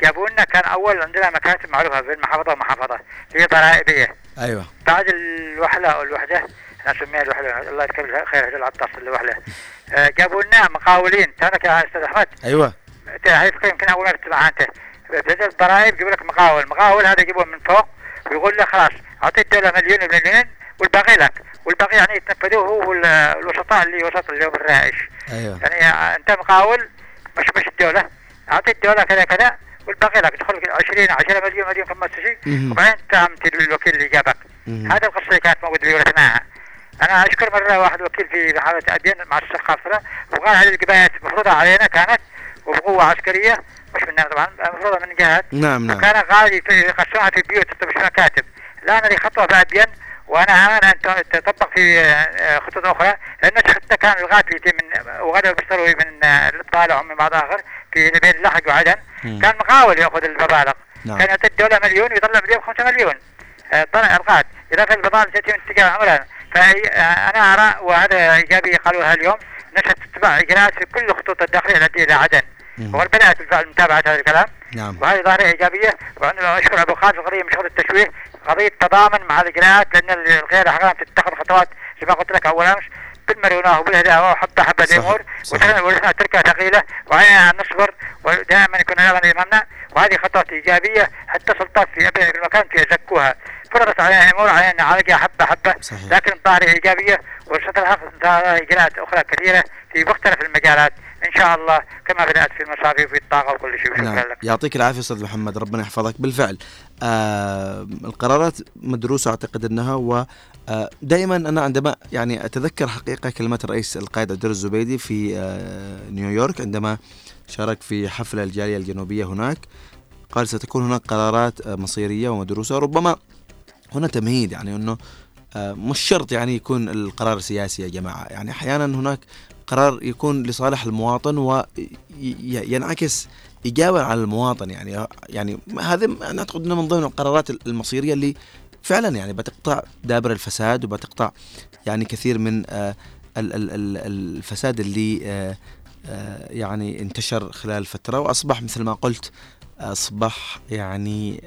جابوا لنا كان أول عندنا مكاتب معروفة في المحافظة ومحافظة. هي ضرائبيه أيوه. بعد الوحلة أو الوحدة أنا أسميها الوحده الله يذكر خير هذا العطاس الوحده آه، جابوا لنا مقاولين. كانك يا أستاذ أحمد. أيوه. هاي فكره يمكن أول ما تسمعها انت بدل الضرائب يجيب لك مقاول. مقاول هذا يجيبه من فوق. ويقول له خلاص أعطيت الدولة مليون مليونين والباقي لك. والباقي يعني يتنفذوه هو والوسطاء اللي وسط اليوم الرائش. أيوه. يعني أنت مقاول مش مش الدولة. أعطيت الدولة كذا كذا والباقي لك. تدخل 20 10 مليون مليون كم شيء. وبعدين تعمت الوكيل اللي جابك. هذا القصة اللي كانت موجودة في ورثناها. أنا أشكر مرة واحد وكيل في محافظة ابين مع الشيخ وقال هذه القبايات مفروضة علينا كانت وبقوة عسكرية. مش مننا طبعا مفروضه من جهه نعم نعم. فكان غالي في يقسمها في البيوت مش مكاتب اللي خطوة في ابين وأنا امل أن تطبق في آه، خطوط أخرى لأن حتى كان الغاتي من وغدا بيشتروا من آه، الطالع ومن بعض آخر في بين اللحج وعدن. كان مقاول يأخذ المبالغ نعم. كان يعطي الدولة مليون ويطلع مليون 5 مليون. آه، طلع الغات اضافه البضائع التي من اتجاه عمرها فانا أرى وهذا إيجابي قالوها اليوم نشأت تتبع إجراءات في كل الخطوط الداخلية التي إلى عدن. وبدات بالفعل متابعة هذا الكلام. نعم. وهذه ظاهرة إيجابية. وأنا أشكر أبو خالد من شغل التشويه قضية تضامن مع الإجراءات لأن الغير أحيانا تتخذ خطوات زي ما قلت لك أول أمس. بالمرونة وبالهداوة وحبة الأمور. صحيح. ولسنا تركها ثقيلة. وعلينا أن نصبر ودائما يكون لنا إمامنا. وهذه خطوات إيجابية حتى سلطات في المكان في يزكوها. فرضت علينا أمور علينا نعالجها حبة حبة. صحيح. لكن ظاهرة إيجابية. وستلحق إجراءات أخرى كثيرة في مختلف المجالات. إن شاء الله كما بدأت في المصاري وفي الطاقة وكل شيء وشكرا نعم. لك. يعطيك العافية أستاذ محمد ربنا يحفظك. بالفعل آه القرارات مدروسة أعتقد إنها و آه، دائما أنا عندما يعني أتذكر حقيقة كلمات الرئيس القائد عبد الزبيدي في آه نيويورك عندما شارك في حفل الجالية الجنوبية هناك قال ستكون هناك قرارات آه، مصيرية ومدروسة ربما هنا تمهيد يعني إنه مش شرط يعني يكون القرار سياسي يا جماعة. يعني أحيانا هناك قرار يكون لصالح المواطن وينعكس ايجابا على المواطن. يعني يعني هذا أنا اعتقد انه من ضمن القرارات المصيرية اللي فعلا يعني بتقطع دابر الفساد وبتقطع يعني كثير من آه، ال- ال- ال- الفساد اللي آه، آه، يعني انتشر خلال فترة. وأصبح مثل ما قلت أصبح يعني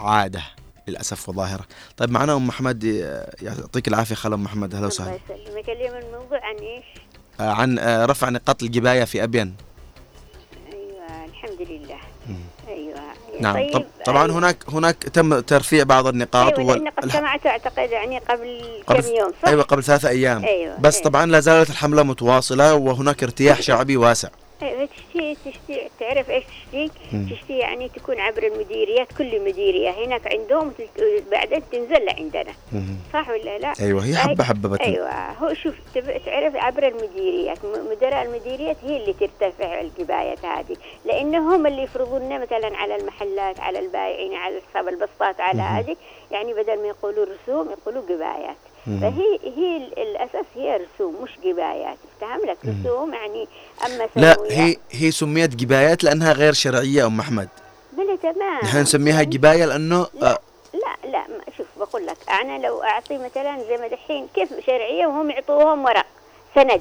عادة. للأسف وظاهرة. طيب معنا أم محمد آه، يعطيك العافية خال أم محمد أهلا الله وسهلا. يسلمك اليوم الموضوع عن إيش؟ آه، عن آه، رفع نقاط الجباية في أبين. أيوه الحمد لله. أيوه نعم طيب طب طبعا أيوة. هناك هناك تم ترفيع بعض النقاط أيوه لأن قد سمعت أعتقد يعني قبل, قبل- كم يوم صح؟ أيوه قبل ثلاثة أيام أيوة، بس أيوة. طبعا لا زالت الحملة متواصلة وهناك ارتياح شعبي واسع تشتي تشتي تعرف إيش تشتي؟ تشتي يعني تكون عبر المديريات كل مديرية هناك عندهم بعدين تنزل لعندنا. صح ولا لا؟ أيوه هي حبة حبة بتن... أيوه هو شوف تعرف عبر المديريات مدراء المديريات هي اللي ترتفع الجبايات هذه لأنه هم اللي يفرضون لنا مثلا على المحلات على البائعين على اصحاب البسطات على. هذه يعني بدل ما يقولوا رسوم يقولوا جبايات. فهي هي ال- الأساس هي رسوم مش جبايات. افتهم لك. رسوم يعني أما لا. هي هي سميت جبايات لأنها غير شرعية أم أحمد. بلا تمام. نحن نسميها جباية لأنه لا آه، لا لا ما- شوف بقول لك أنا لو أعطي مثلا زي ما دحين كيف شرعية وهم يعطوهم ورق سند.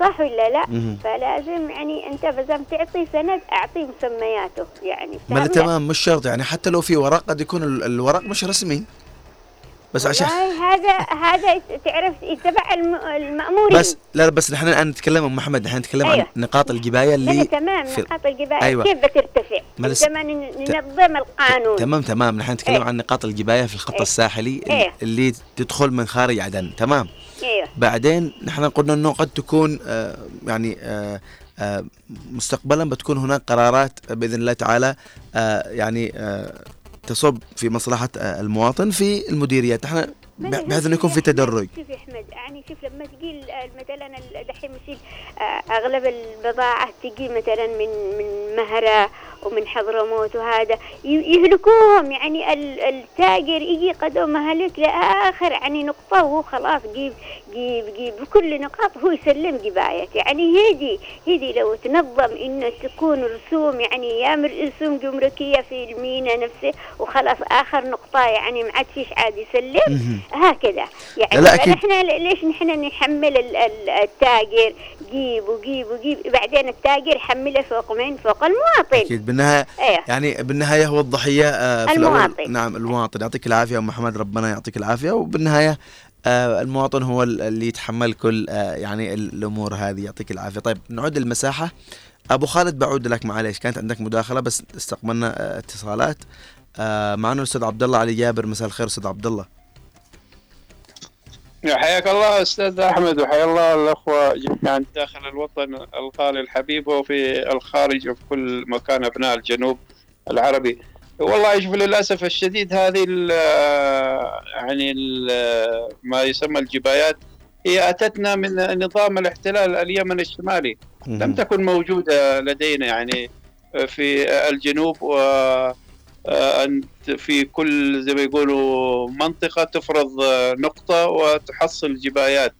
صح ولا لا؟ فلازم يعني أنت بدل تعطي سند أعطي مسمياته. يعني ما؟ تمام مش شرط. يعني حتى لو في ورق قد يكون ال- الورق مش رسمي. بس عشان هذا هذا تعرف يتبع الم- المأمورين بس لا بس نحن الآن نتكلم ام محمد نحن نتكلم عن أيوة. نقاط الجباية اللي تمام في- نقاط الجباية أيوة. كيف بترتفع؟ ما لس- عندما ن- ننظم القانون تمام تمام نحن نتكلم إيه. عن نقاط الجباية في الخط إيه. الساحلي إيه. اللي تدخل من خارج عدن تمام أيوه بعدين نحن قلنا إنه قد تكون آه، يعني آه، آه، مستقبلا بتكون هناك قرارات بإذن الله تعالى آه، يعني آه، تصب في مصلحة آه، المواطن في المديريات. أنا بحيث أنه يكون في أحمد، تدرج. شوف يا أحمد يعني شوف لما تجي مثلا دحين يصير آه، أغلب البضاعه تجي مثلا من من مهرة ومن حضرموت وهذا. يهلكوهم يعني التاجر يجي قدوم هلك لآخر يعني نقطة وهو خلاص جيب جيب جيب بكل نقاط هو يسلم جباية يعني هذي هذي لو تنظم إنه تكون رسوم يعني يعمل رسوم جمركية في المينا نفسه وخلاص آخر نقطة يعني ما عاد فيش عاد يسلم. هكذا. يعني لا. إحنا ليش نحن نحمل التاجر؟ جيب وجيب وجيب بعدين التاجر يحمله فوق من فوق المواطن. أكيد بالنهاية أيه. يعني بالنهاية هو الضحية آه في المواطن. الأول نعم المواطن. يعطيك العافية أم محمد ربنا يعطيك العافية. وبالنهاية آه المواطن هو اللي يتحمل كل آه يعني الأمور هذه. يعطيك العافية. طيب نعود المساحه أبو خالد بعود لك معليش. كانت عندك مداخلة بس استقبلنا آه اتصالات. معنا الأستاذ عبد الله علي جابر. مساء الخير أستاذ عبد الله حياك الله أستاذ أحمد وحيا الله الأخوة جميعا داخل الوطن الغالي الحبيب وفي الخارج وفي كل مكان أبناء الجنوب العربي. والله شوف للأسف الشديد هذه ال يعني ال ما يسمى الجبايات هي أتتنا من نظام الاحتلال اليمن الشمالي. لم تكن موجودة لدينا يعني في الجنوب و أنت في كل زي ما يقولوا منطقة تفرض نقطة وتحصل جبايات.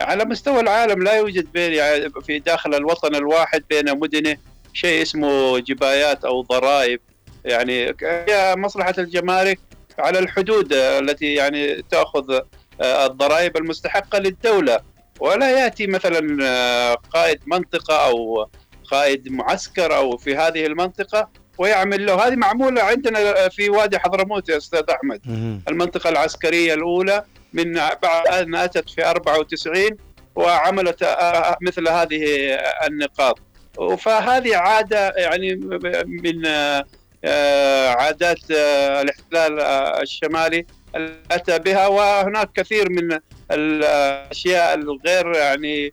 على مستوى العالم لا يوجد بين يعني في داخل الوطن الواحد بين مدنه شيء اسمه جبايات أو ضرائب. يعني هي مصلحة الجمارك على الحدود التي يعني تأخذ الضرائب المستحقة للدولة. ولا يأتي مثلا قائد منطقة أو قائد معسكر أو في هذه المنطقة ويعمل له. هذه معمولة عندنا في وادي حضرموت يا أستاذ أحمد. المنطقة العسكرية الأولى من بعد ان اتت في 94 وعملت مثل هذه النقاط. فهذه عادة يعني من عادات الاحتلال الشمالي أتى بها. وهناك كثير من الأشياء الغير يعني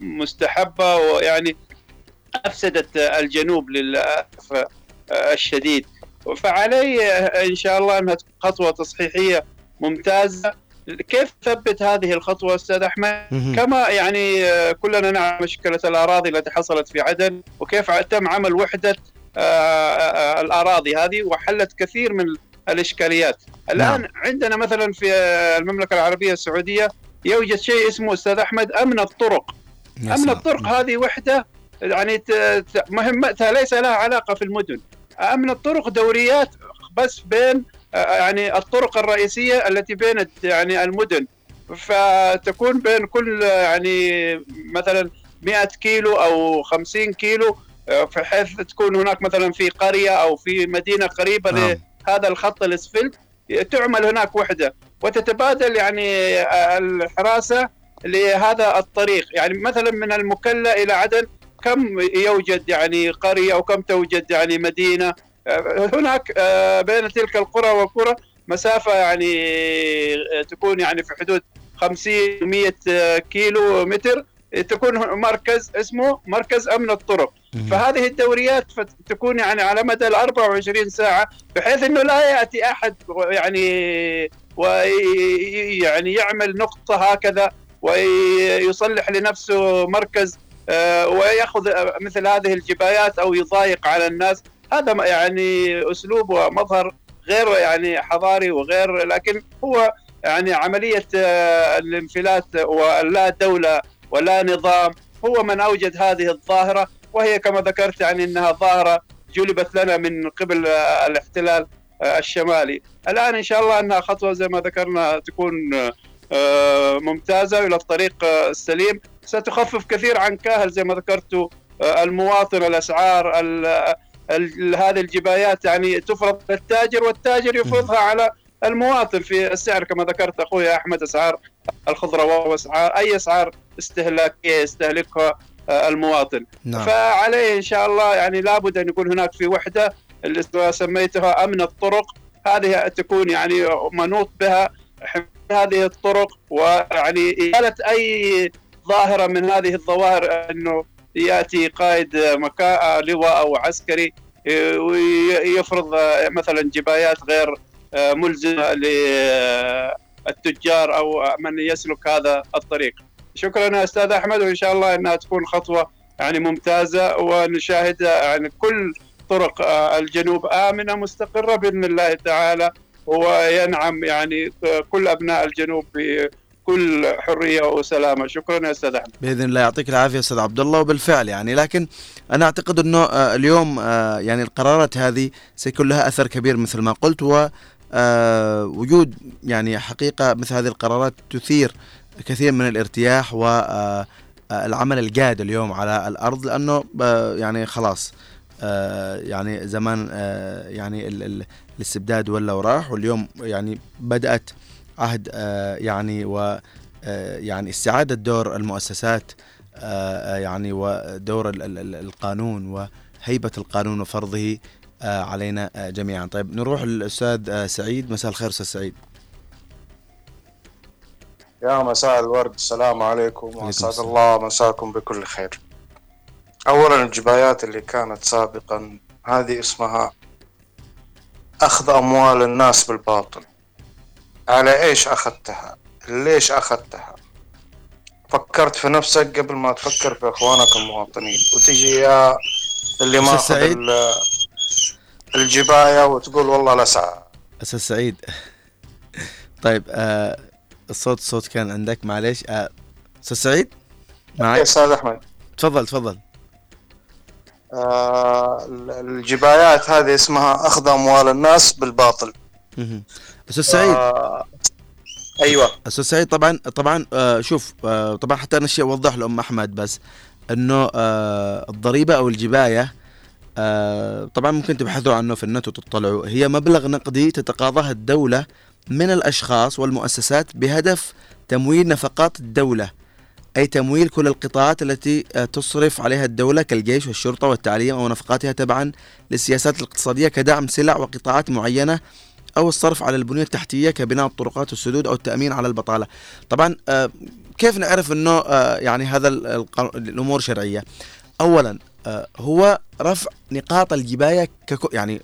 مستحبة. ويعني أفسدت الجنوب للأسف الشديد فعلي إن شاء الله أنها خطوة تصحيحية ممتازة كيف ثبت هذه الخطوة أستاذ أحمد؟ كما يعني كلنا نعلم مشكلة الأراضي التي حصلت في عدن وكيف تم عمل وحدة الأراضي هذه وحلت كثير من الإشكاليات. الآن نعم. عندنا مثلا في المملكة العربية السعودية يوجد شيء اسمه أستاذ أحمد أمن الطرق. أمن الطرق هذه وحدة يعني مهمتها ليس لها علاقة في المدن. امن الطرق دوريات بس بين يعني الطرق الرئيسية التي بين يعني المدن. فتكون بين كل يعني مثلا 100 كيلو أو 50 كيلو بحيث تكون هناك مثلا في قرية أو في مدينة قريبة نعم. لهذا الخط الإسفلت تعمل هناك وحدة. وتتبادل يعني الحراسة لهذا الطريق. يعني مثلا من المكلا إلى عدن كم يوجد يعني قرية أو كم توجد يعني مدينة؟ هناك آه، بين تلك القرى والقرى مسافة يعني آه، تكون يعني في حدود 50 100 كيلو متر. تكون مركز اسمه مركز أمن الطرق. فهذه الدوريات تكون يعني على مدى ال 24 ساعة بحيث إنه لا يأتي أحد يعني ويعني يعمل نقطة هكذا ويصلح لنفسه مركز آه، وياخذ مثل هذه الجبايات أو يضايق على الناس. هذا يعني أسلوب ومظهر غير يعني حضاري وغير لكن هو يعني عملية آه، الانفلات ولا دولة ولا نظام. هو من أوجد هذه الظاهرة وهي كما ذكرت يعني إنها ظاهرة جلبت لنا من قبل الاحتلال آه، الشمالي. الآن إن شاء الله أنها خطوة زي ما ذكرنا تكون ممتازة إلى الطريق السليم. ستخفف كثير عن كاهل زي ما ذكرت المواطن الأسعار هذه الجبايات. يعني تفرض للتاجر والتاجر يفرضها على المواطن في السعر. كما ذكرت أخوي أحمد أسعار الخضروات واسعار أي أسعار استهلاكيه يستهلكها المواطن. نعم. فعليه إن شاء الله يعني لابد أن يكون هناك في وحدة اللي سميتها أمن الطرق. هذه تكون يعني منوط بها هذه الطرق ويعني إزالة أي ظاهرة من هذه الظواهر أنه يأتي قائد مكاء لواء أو عسكري ويفرض مثلا جبايات غير ملزمة للتجار أو من يسلك هذا الطريق. شكرا أستاذ أحمد وإن شاء الله إنها تكون خطوة يعني ممتازة ونشاهد يعني كل آه، الجنوب آمنة مستقرة بإذن الله تعالى وينعم يعني كل أبناء الجنوب بكل حرية وسلامة. شكرا يا أستاذ أحمد. بإذن الله يعطيك العافية أستاذ عبد الله. وبالفعل يعني لكن أنا أعتقد أنه آه، اليوم آه، يعني القرارات هذه سيكون لها أثر كبير مثل ما قلت و وجود يعني حقيقة مثل هذه القرارات تثير كثير من الارتياح والعمل الجاد اليوم على الأرض لأنه يعني خلاص آه، يعني زمان آه، يعني الاستبداد ولا وراح واليوم يعني بدأت عهد آه، يعني و يعني استعادة دور المؤسسات يعني ودور القانون وهيبة القانون وفرضه علينا جميعا. طيب نروح للأستاذ سعيد. مساء الخير أستاذ سعيد. يا مساء الورد. السلام عليكم. وأسعد الله مساكم بكل خير. أولا الجبايات اللي كانت سابقا هذه اسمها أخذ أموال الناس بالباطل. على إيش أخذتها؟ ليش أخذتها؟ فكرت في نفسك قبل ما تفكر في إخوانك المواطنين وتجي يا اللي ماخذ الجباية وتقول والله لا سعى. أستاذ سعيد طيب آه الصوت الصوت كان عندك معليش آه أستاذ سعيد؟ معي أستاذ أحمد. تفضل تفضل. آه، الجبايات هذه اسمها أخذ أموال الناس بالباطل. أستاذ سعيد. آه أيوه. أستاذ سعيد طبعا طبعا آه شوف آه طبعا حتى أنا شيء أوضح لأم أحمد بس إنه آه الضريبة أو الجباية آه طبعا ممكن تبحثوا عنه في النت وتطلعوا. هي مبلغ نقدي تتقاضاه الدولة من الأشخاص والمؤسسات بهدف تمويل نفقات الدولة أي تمويل كل القطاعات التي آه، تصرف عليها الدولة كالجيش والشرطة والتعليم أو نفقاتها تبعا للسياسات الاقتصادية كدعم سلع وقطاعات معينة أو الصرف على البنية التحتية كبناء الطرقات والسدود أو التأمين على البطالة. طبعا آه، كيف نعرف أنه آه، يعني هذا الأمور شرعية؟ أولا هو رفع نقاط الجباية يعني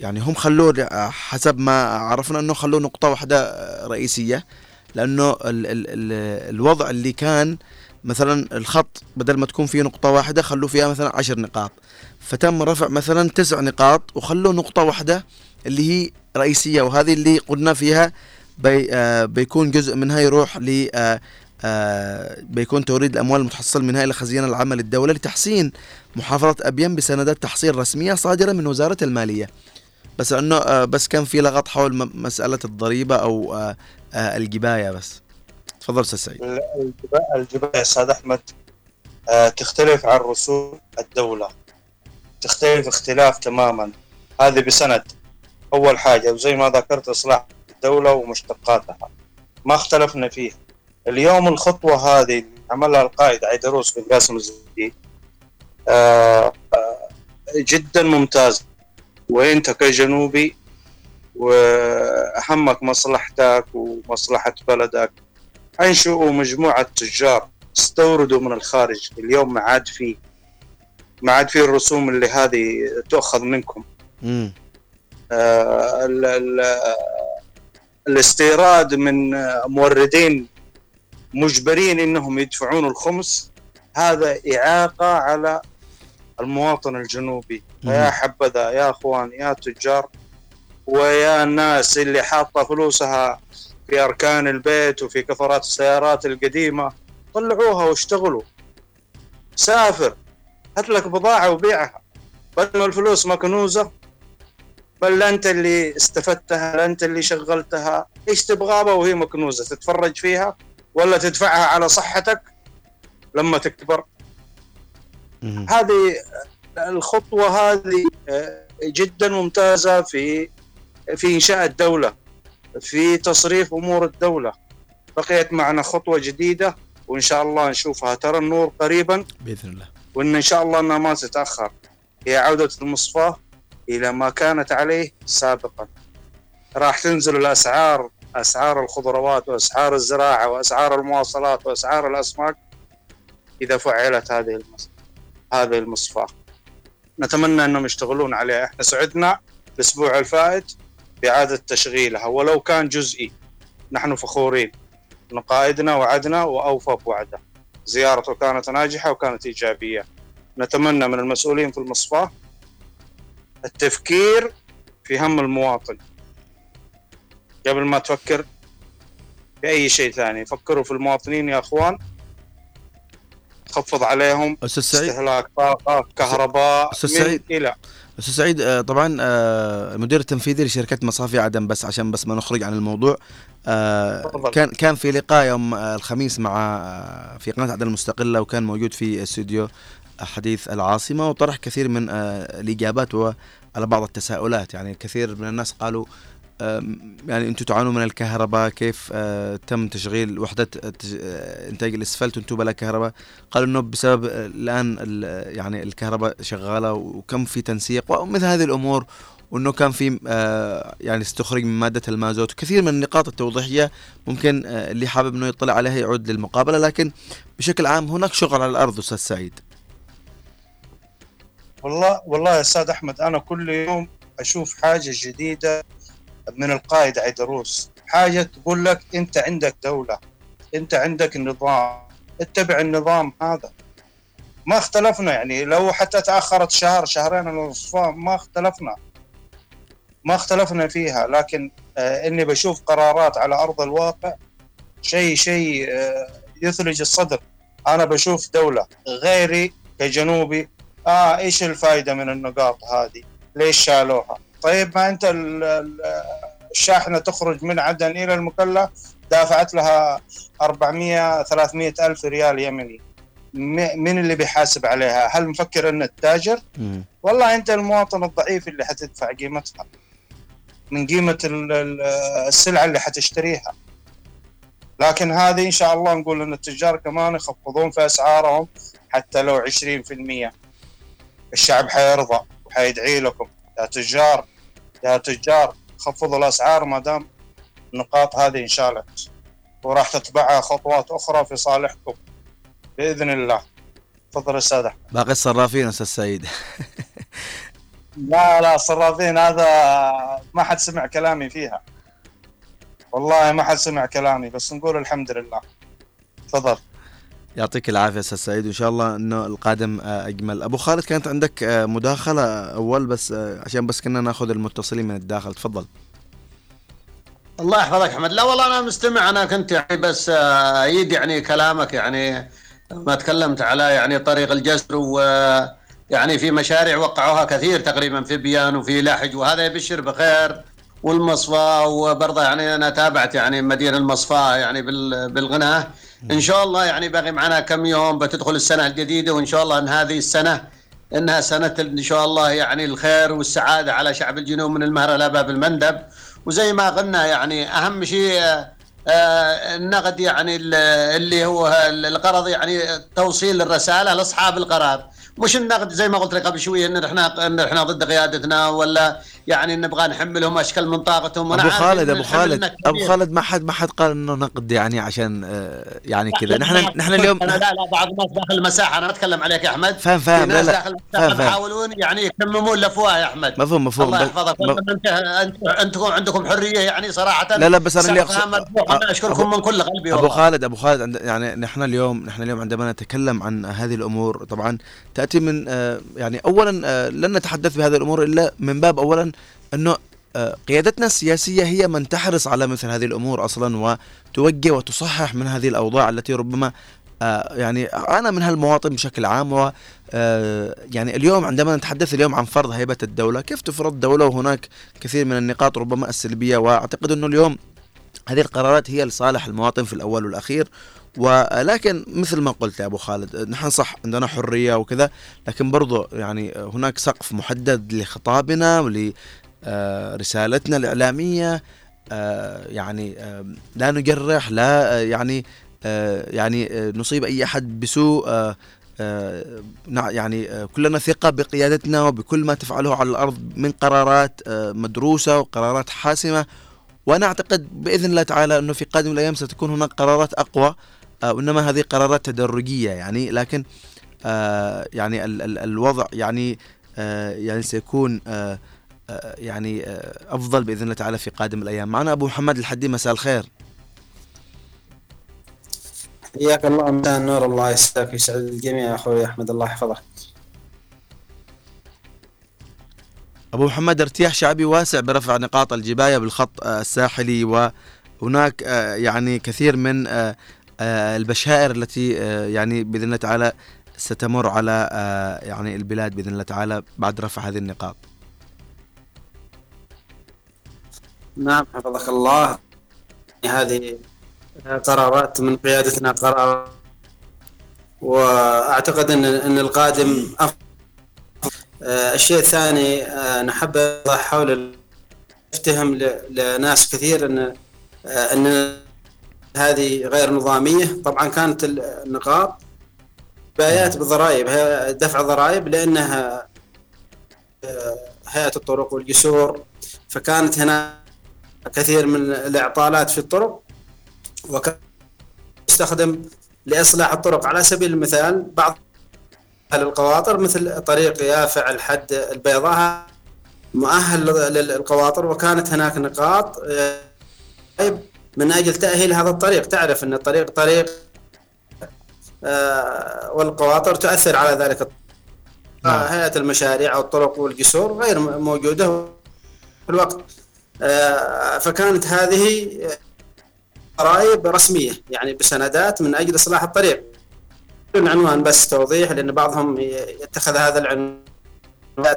يعني هم خلوه حسب ما عرفنا إنه خلوه نقطة واحدة رئيسية. لأنه ال ال ال الوضع اللي كان مثلا الخط بدل ما تكون فيه نقطة واحدة خلوا فيها مثلا عشر نقاط. فتم رفع مثلا تسع نقاط وخلوا نقطة واحدة اللي هي رئيسية وهذه اللي قلنا فيها بي آه بيكون جزء منها يروح ل آه آه بيكون توريد الأموال المتحصل منها إلى خزينة العامة للدولة لتحسين محافظة أبين بسندات تحصيل رسمية صادرة من وزارة المالية. بس إنه بس كان في لغط حول مسألة الضريبة أو الجباية بس. تفضل أستاذ سعيد. الجباية أستاذ أحمد تختلف عن رسوم الدولة. تختلف اختلاف تماما. هذه بسند. أول حاجة وزي ما ذكرت إصلاح الدولة ومشتقاتها. ما اختلفنا فيه اليوم الخطوة هذه عملها القائد عيدروس بن قاسم الزكي آه آه جدا ممتازه وأنت كجنوبي وأهمك مصلحتك ومصلحة بلدك. أنشئوا مجموعة تجار استوردوا من الخارج. اليوم ما عاد في ما عاد في الرسوم اللي هذه تؤخذ منكم. الاستيراد من موردين مجبرين إنهم يدفعون الخمس هذا إعاقة على المواطن الجنوبي. يا حبذا يا أخوان يا تجار ويا الناس اللي حاطة فلوسها في أركان البيت وفي كفرات السيارات القديمة. طلعوها واشتغلوا. سافر. هات لك بضاعة وبيعها. بدل الفلوس مكنوزة. بل انت اللي استفدتها انت اللي شغلتها. إيش تبغى وهي مكنوزة تتفرج فيها ولا تدفعها على صحتك لما تكبر؟ هذه الخطوة هذه آه، جدا ممتازة في في إنشاء الدولة في تصريف أمور الدولة. بقيت معنا خطوة جديدة وإن شاء الله نشوفها. ترى النور قريبا بإذن الله. وإن ان شاء الله إنها ما تتأخر. هي عودة المصفاه إلى ما كانت عليه سابقا. راح تنزل الأسعار أسعار الخضروات وأسعار الزراعة وأسعار المواصلات وأسعار الأسماك إذا فعلت هذه هذه المصفاة. نتمنى أنهم يشتغلون عليها. إحنا سعدنا الأسبوع الفائت بإعادة تشغيلها ولو كان جزئي. نحن فخورين. ان قائدنا وعدنا واوفى بوعده زيارته كانت ناجحة وكانت إيجابية. نتمنى من المسؤولين في المصفاة التفكير في هم المواطن. قبل ما تفكر في أي شيء ثاني فكروا في المواطنين يا أخوان. خفض عليهم سعيد. استهلاك طاقة كهرباء أستاذ سعيد. إلى. أستاذ سعيد آه، طبعا آه، المدير التنفيذي لشركة مصافي عدن بس عشان بس ما نخرج عن الموضوع. آه،. كان كان في لقاء يوم الخميس مع في قناة عدن المستقلة وكان موجود في استوديو حديث العاصمة وطرح كثير من آه، الإجابات على بعض التساؤلات. يعني كثير من الناس قالوا يعني أنتم تعانون من الكهرباء كيف آه، تم تشغيل وحدة آه، إنتاج الأسفلت؟ وأنتم بلا كهرباء. قالوا إنه بسبب الآن ال- يعني الكهرباء شغالة وكم في تنسيق ومثل هذه الأمور وإنه كان في يعني استخرج من مادة المازوت. كثير من النقاط التوضيحية ممكن اللي حابب إنه يطلع عليها يعود للمقابلة. لكن بشكل عام هناك شغل على الأرض أستاذ سعيد. والله والله يا أستاذ أحمد أنا كل يوم أشوف حاجة جديدة من القائد عيدروس. حاجة تقول لك أنت عندك دولة أنت عندك نظام اتبع النظام هذا. ما اختلفنا يعني لو حتى تأخرت شهر شهرين الوصفة ما اختلفنا. ما اختلفنا فيها لكن آه إني بشوف قرارات على أرض الواقع شيء شيء آه يثلج الصدر. أنا بشوف دولة غيري كجنوبي آه إيش الفائده من النقاط هذه؟ ليش شالوها؟ طيب ما أنت ال- ال- الشاحنة تخرج من عدن إلى المكلا دافعت لها 400 300 ألف ريال يمني م- من اللي بيحاسب عليها؟ هل مفكر ان التاجر؟ مم. والله أنت المواطن الضعيف اللي حتدفع قيمتها من قيمة ال- ال- السلعة اللي حتشتريها لكن هذه إن شاء الله نقول إن التجار كمان يخفضون في أسعارهم حتى لو 20% الشعب حيرضى وحيدعي لكم. يا تجار يا تجار خفضوا الأسعار ما دام النقاط هذه انشالت وراح تتبعها خطوات أخرى في صالحكم. بإذن الله. تفضل أستاذ. باقي الصرافين أستاذ سعيد. لا لا الصرافين هذا ما حد سمع كلامي فيها. والله ما حد سمع كلامي بس نقول الحمد لله. تفضل. يعطيك العافية أستاذ سعيد. وان شاء الله إنه القادم آه، أجمل. أبو خالد كانت عندك آه، مداخلة أول بس آه، عشان بس كنا ناخذ المتصلين من الداخل. تفضل. الله يحفظك أحمد. لا والله أنا مستمع. أنا كنت يعني بس ايد يعني كلامك. يعني ما تكلمت على يعني طريق الجسر و يعني في مشاريع وقعوها كثير تقريبا في بيان وفي لحج وهذا يبشر بخير. والمصفى وبرضه يعني أنا تابعت يعني مدينة المصفى يعني بال- بالغناه إن شاء الله يعني باقي معنا كم يوم بتدخل السنة الجديدة وإن شاء الله إن هذه السنة إنها سنة إن شاء الله يعني الخير والسعادة على شعب الجنوب من المهره إلى باب المندب. وزي ما قلنا يعني أهم شيء آه، آه، النقد يعني ال- اللي هو القرض يعني توصيل الرسالة لأصحاب القرار. مش النقد زي ما قلت لك قبل شوية إن إحنا إن إحنا ضد قيادتنا ولا يعني نبغى نحملهم أشكال من طاقتهم أبو خالد أبو خالد أبو. خالد ما حد ما حد قال إنه نقد يعني عشان آه، يعني كذا. نحن نحن اليوم لا لا بعض الناس داخل المساحة أنا أتكلم عليك يا أحمد. فاهم فاهم. لا لا فاهم يحاولون يعني يكممون الأفواه يا أحمد. مفهوم مفهوم. الله يحفظك. انت انت أنتم عندكم حرية يعني صراحة. لا لا بس أنا اللي اقصد. أنا أشكركم من كل قلبي أبو خالد أبو خالد يعني نحن اليوم نحن اليوم عندما نتكلم عن هذه الأمور طبعا تأتي من آه، يعني اولا آه، لن نتحدث بهذه الأمور إلا من باب اولا أنه آه، قيادتنا السياسية هي من تحرص على مثل هذه الأمور أصلا وتوجه وتصحح من هذه الأوضاع التي ربما آه، يعني أنا من هالمواطن بشكل عام و آه، يعني اليوم عندما نتحدث اليوم عن فرض هيبة الدولة كيف تفرض دولة وهناك كثير من النقاط ربما السلبية؟ وأعتقد أنه اليوم هذه القرارات هي لصالح المواطن في الأول والأخير ولكن مثل ما قلت يا أبو خالد نحن صح عندنا حرية وكذا لكن برضو يعني هناك سقف محدد لخطابنا ولرسالتنا الإعلامية آه، يعني آه، لا نجرح لا آه، يعني آه، يعني آه، نصيب أي أحد بسوء آه، آه، يعني آه، كلنا ثقة بقيادتنا وبكل ما تفعله على الأرض من قرارات آه، مدروسة وقرارات حاسمة. وأنا أعتقد بإذن الله تعالى إنه في قادم الأيام ستكون هناك قرارات أقوى. آه، وإنما هذه قرارات تدرجية يعني لكن آه، يعني ال ال الوضع يعني آه، يعني سيكون يعني أفضل بإذن الله تعالى في قادم الأيام. معنا أبو محمد الحدي مساء الخير. حياك الله مساء النور. الله يسعدك ويسعد الجميع. يا أخوي أحمد الله يحفظك. أبو محمد ارتياح شعبي واسع برفع نقاط الجباية بالخط الساحلي وهناك يعني كثير من البشائر التي يعني بإذن الله تعالى ستمر على يعني البلاد بإذن الله تعالى بعد رفع هذه النقاط. نعم حفظك الله. هذه قرارات من قيادتنا قرار وأعتقد إن إن القادم أفضل. آه، الشيء الثاني آه، نحب حول أفتهم لناس كثير إن آه، إن هذه غير نظامية. طبعا كانت النقاط بايات بالضرائب دفع ضرائب لأنها هيئة الطرق والجسور. فكانت هنا كثير من الإعطالات في الطرق وكان يستخدم لإصلاح الطرق. على سبيل المثال بعض القواطر مثل طريق يافع الحد البيضاء مؤهل للقواطر وكانت هناك نقاط آه، من أجل تأهيل هذا الطريق. تعرف أن الطريق طريق آه، والقواطر تؤثر على ذلك. نعم. هيئة المشاريع أو الطرق والجسور غير موجودة في الوقت آه، فكانت هذه ضرائب رسمية يعني بسندات من أجل إصلاح الطريق. العنوان بس توضيح لأن بعضهم يتخذ هذا العنوان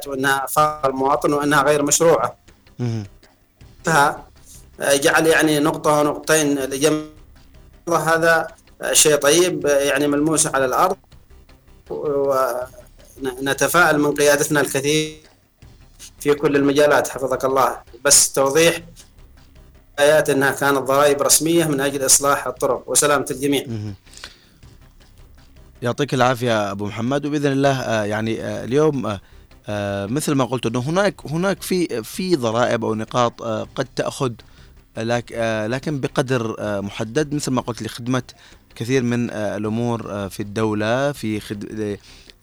وأنها فار المواطن وأنها غير مشروعة. فجعل يعني نقطة ونقطتين لجمع هذا شيء طيب يعني ملموس على الأرض ونتفائل من قيادتنا الكثير في كل المجالات حفظك الله. بس توضيح آيات إنها كانت ضرائب رسمية من أجل إصلاح الطرق. وسلامة الجميع. يعطيك العافية أبو محمد. وبإذن الله آه، يعني آه، اليوم آه، مثل ما قلت إنه هناك هناك في في ضرائب أو نقاط قد تأخذ لكن بقدر محدد مثل ما قلت لخدمه كثير من الأمور في الدولة في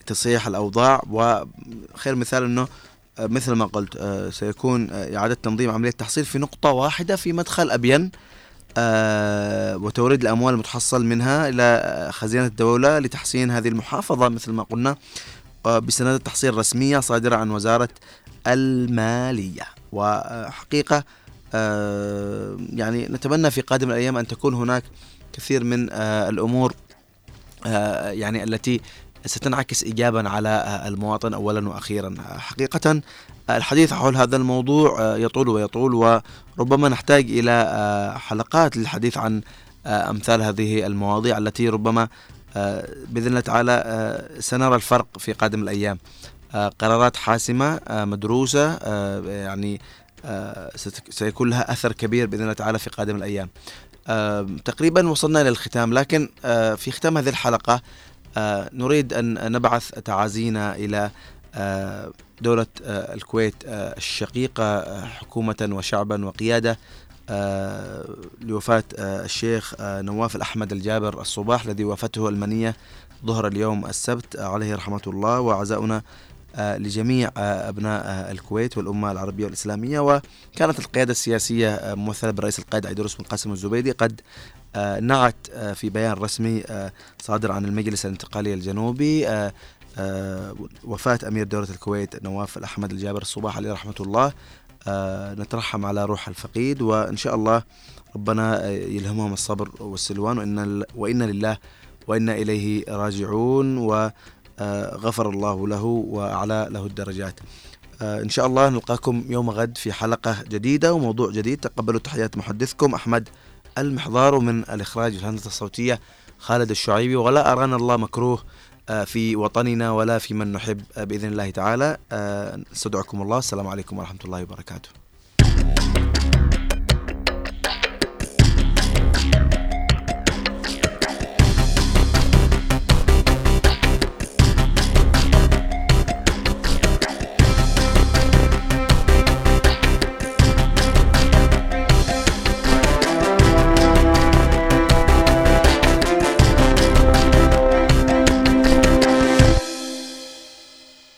تصحيح الأوضاع وخير مثال إنه مثل ما قلت سيكون إعادة تنظيم عملية التحصيل في نقطة واحدة في مدخل أبين آه، وتوريد الأموال المتحصل منها إلى خزينة الدولة لتحسين هذه المحافظة مثل ما قلنا آه، بسندات تحصيل رسمية صادرة عن وزارة المالية. وحقيقة آه، يعني نتمنى في قادم الأيام أن تكون هناك كثير من الأمور يعني التي ستنعكس إيجابا على المواطن أولا وأخيرا. حقيقة الحديث حول هذا الموضوع آه، يطول ويطول وربما نحتاج إلى آه، حلقات للحديث عن آه، أمثال هذه المواضيع التي ربما بإذن الله تعالى سنرى الفرق في قادم الأيام. قرارات حاسمة مدروسة يعني سيكون لها أثر كبير بإذن الله تعالى في قادم الأيام. تقريبا وصلنا إلى الختام لكن في ختام هذه الحلقة نريد أن نبعث تعازينا إلى دولة آه، الكويت آه، الشقيقة آه، حكومة وشعبا وقيادة لوفاة الشيخ نواف الأحمد الجابر الصباح الذي وافته المنية ظهر اليوم السبت عليه رحمة الله وعزاؤنا لجميع أبناء الكويت والأمة العربية والإسلامية وكانت القيادة السياسية ممثلة بالرئيس القائد عيدروس بن قاسم الزبيدي قد نعت في بيان رسمي صادر عن المجلس الانتقالي الجنوبي آه، وفاة أمير دولة الكويت نواف الأحمد الجابر الصباح عليه رحمة الله. آه، نترحم على روح الفقيد وإن شاء الله ربنا يلهمهم الصبر والسلوان وإن, وإن لله وإنا إليه راجعون وغفر الله له وأعلى له الدرجات. إن شاء الله نلقاكم يوم غد في حلقة جديدة وموضوع جديد. تقبلوا تحيات محدثكم أحمد المحضار ومن الإخراج الهندسة الصوتية خالد الشعيبي. ولا أرانا الله مكروه آه، في وطننا ولا في من نحب آه، بإذن الله تعالى. آه، استودعكم الله. السلام عليكم ورحمة الله وبركاته.